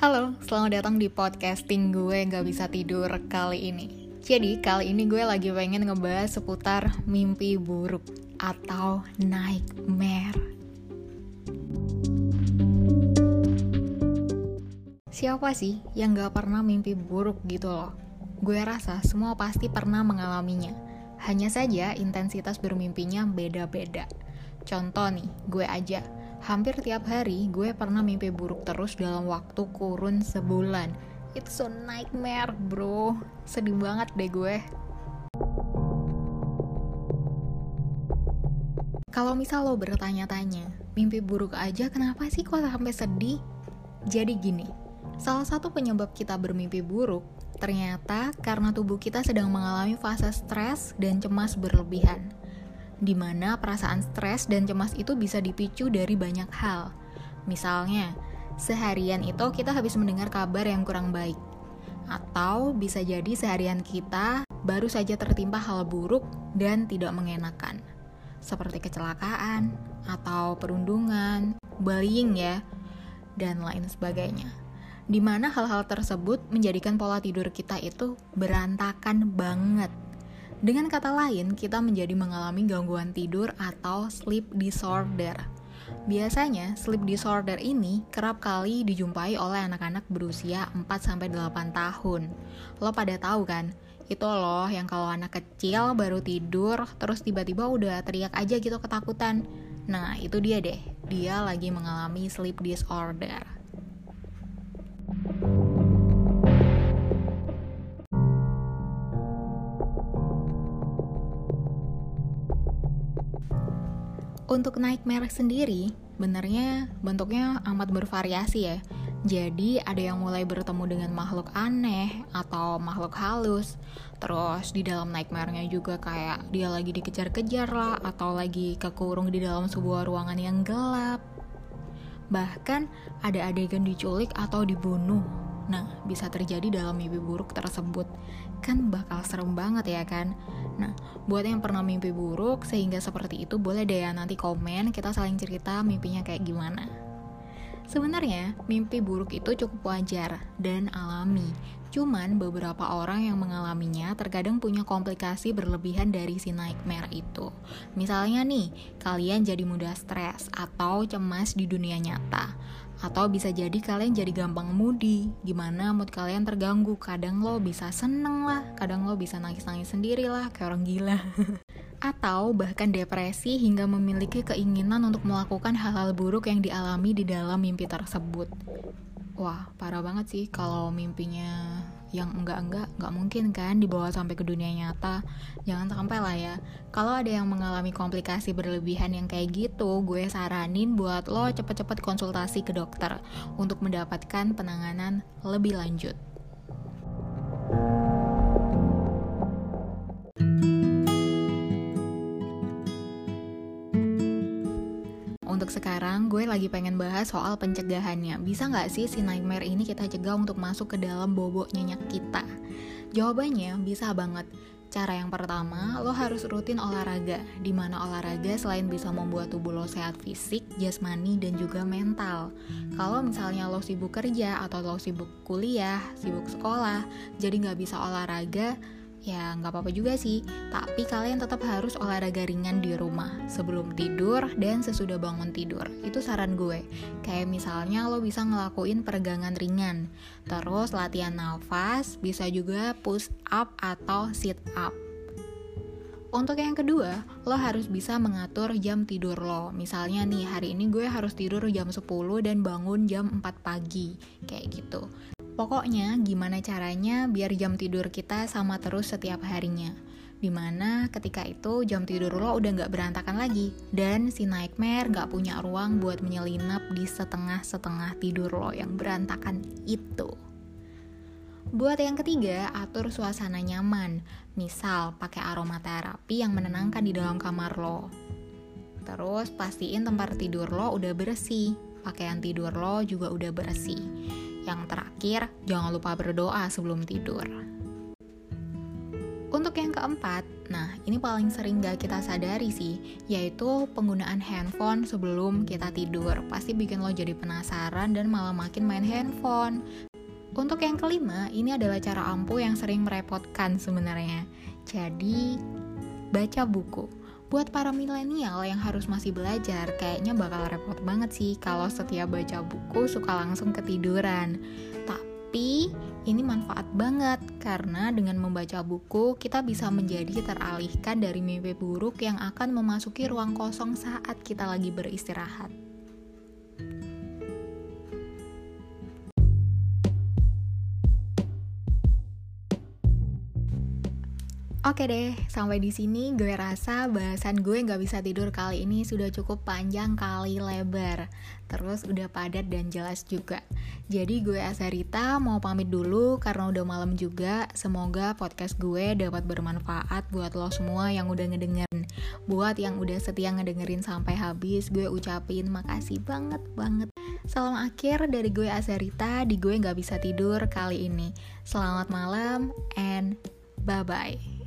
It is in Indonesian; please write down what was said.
Halo, selamat datang di podcasting gue gak bisa tidur kali ini. Jadi kali ini gue lagi pengen ngebahas seputar mimpi buruk atau nightmare. Siapa sih yang gak pernah mimpi buruk gitu loh? Gue rasa semua pasti pernah mengalaminya. Hanya saja intensitas bermimpinya beda-beda. Contoh nih, gue aja Hampir tiap hari gue pernah mimpi buruk terus dalam waktu kurun sebulan. It's so nightmare bro. Sedih banget deh gue. Kalau misal lo bertanya-tanya, mimpi buruk aja kenapa sih kok sampai sedih? Jadi gini, salah satu penyebab kita bermimpi buruk ternyata karena tubuh kita sedang mengalami fase stres dan cemas berlebihan di mana perasaan stres dan cemas itu bisa dipicu dari banyak hal. Misalnya, seharian itu kita habis mendengar kabar yang kurang baik. Atau bisa jadi seharian kita baru saja tertimpa hal buruk dan tidak mengenakan. Seperti kecelakaan, atau perundungan, bullying ya, dan lain sebagainya. Di mana hal-hal tersebut menjadikan pola tidur kita itu berantakan banget dengan kata lain, kita menjadi mengalami gangguan tidur atau sleep disorder. Biasanya, sleep disorder ini kerap kali dijumpai oleh anak-anak berusia 4-8 tahun. Lo pada tahu kan? Itu loh yang kalau anak kecil baru tidur, terus tiba-tiba udah teriak aja gitu ketakutan. Nah, itu dia deh. Dia lagi mengalami sleep disorder. Untuk nightmare sendiri, benernya bentuknya amat bervariasi ya. Jadi ada yang mulai bertemu dengan makhluk aneh atau makhluk halus. Terus di dalam nightmare-nya juga kayak dia lagi dikejar-kejar lah atau lagi kekurung di dalam sebuah ruangan yang gelap. Bahkan ada adegan diculik atau dibunuh Nah, bisa terjadi dalam mimpi buruk tersebut. Kan bakal serem banget ya kan? Nah, buat yang pernah mimpi buruk sehingga seperti itu boleh deh ya nanti komen kita saling cerita mimpinya kayak gimana. Sebenarnya, mimpi buruk itu cukup wajar dan alami. Cuman beberapa orang yang mengalaminya terkadang punya komplikasi berlebihan dari si nightmare itu. Misalnya nih, kalian jadi mudah stres atau cemas di dunia nyata atau bisa jadi kalian jadi gampang moody, gimana mood kalian terganggu. Kadang lo bisa seneng lah, kadang lo bisa nangis-nangis sendiri lah, kayak orang gila. Atau bahkan depresi hingga memiliki keinginan untuk melakukan hal-hal buruk yang dialami di dalam mimpi tersebut. Wah, parah banget sih kalau mimpinya yang enggak-enggak enggak mungkin kan dibawa sampai ke dunia nyata. Jangan sampai lah ya. Kalau ada yang mengalami komplikasi berlebihan yang kayak gitu gue saranin buat lo cepet-cepet konsultasi ke dokter untuk mendapatkan penanganan lebih lanjut untuk sekarang gue lagi pengen bahas soal pencegahannya. Bisa nggak sih si nightmare ini kita cegah untuk masuk ke dalam bobok nyenyak kita? Jawabannya bisa banget. Cara yang pertama, lo harus rutin olahraga, di mana olahraga selain bisa membuat tubuh lo sehat fisik, jasmani, dan juga mental. Kalau misalnya lo sibuk kerja atau lo sibuk kuliah, sibuk sekolah, jadi nggak bisa olahraga, ya nggak apa-apa juga sih tapi kalian tetap harus olahraga ringan di rumah sebelum tidur dan sesudah bangun tidur itu saran gue kayak misalnya lo bisa ngelakuin peregangan ringan terus latihan nafas bisa juga push up atau sit up untuk yang kedua, lo harus bisa mengatur jam tidur lo. Misalnya nih, hari ini gue harus tidur jam 10 dan bangun jam 4 pagi. Kayak gitu. Pokoknya gimana caranya biar jam tidur kita sama terus setiap harinya. Di mana ketika itu jam tidur lo udah gak berantakan lagi. Dan si nightmare gak punya ruang buat menyelinap di setengah-setengah tidur lo yang berantakan itu. Buat yang ketiga, atur suasana nyaman. Misal, pakai aromaterapi yang menenangkan di dalam kamar lo. Terus pastiin tempat tidur lo udah bersih. Pakaian tidur lo juga udah bersih yang terakhir, jangan lupa berdoa sebelum tidur. Untuk yang keempat, nah ini paling sering gak kita sadari sih, yaitu penggunaan handphone sebelum kita tidur. Pasti bikin lo jadi penasaran dan malah makin main handphone. Untuk yang kelima, ini adalah cara ampuh yang sering merepotkan sebenarnya. Jadi, baca buku. Buat para milenial yang harus masih belajar, kayaknya bakal repot banget sih kalau setiap baca buku suka langsung ketiduran. Tapi ini manfaat banget karena dengan membaca buku kita bisa menjadi teralihkan dari mimpi buruk yang akan memasuki ruang kosong saat kita lagi beristirahat. Oke deh, sampai di sini gue rasa bahasan gue nggak bisa tidur kali ini sudah cukup panjang kali lebar. Terus udah padat dan jelas juga. Jadi gue Asarita mau pamit dulu karena udah malam juga. Semoga podcast gue dapat bermanfaat buat lo semua yang udah ngedengerin. Buat yang udah setia ngedengerin sampai habis, gue ucapin makasih banget banget. Salam akhir dari gue Azarita di gue nggak bisa tidur kali ini. Selamat malam and bye-bye.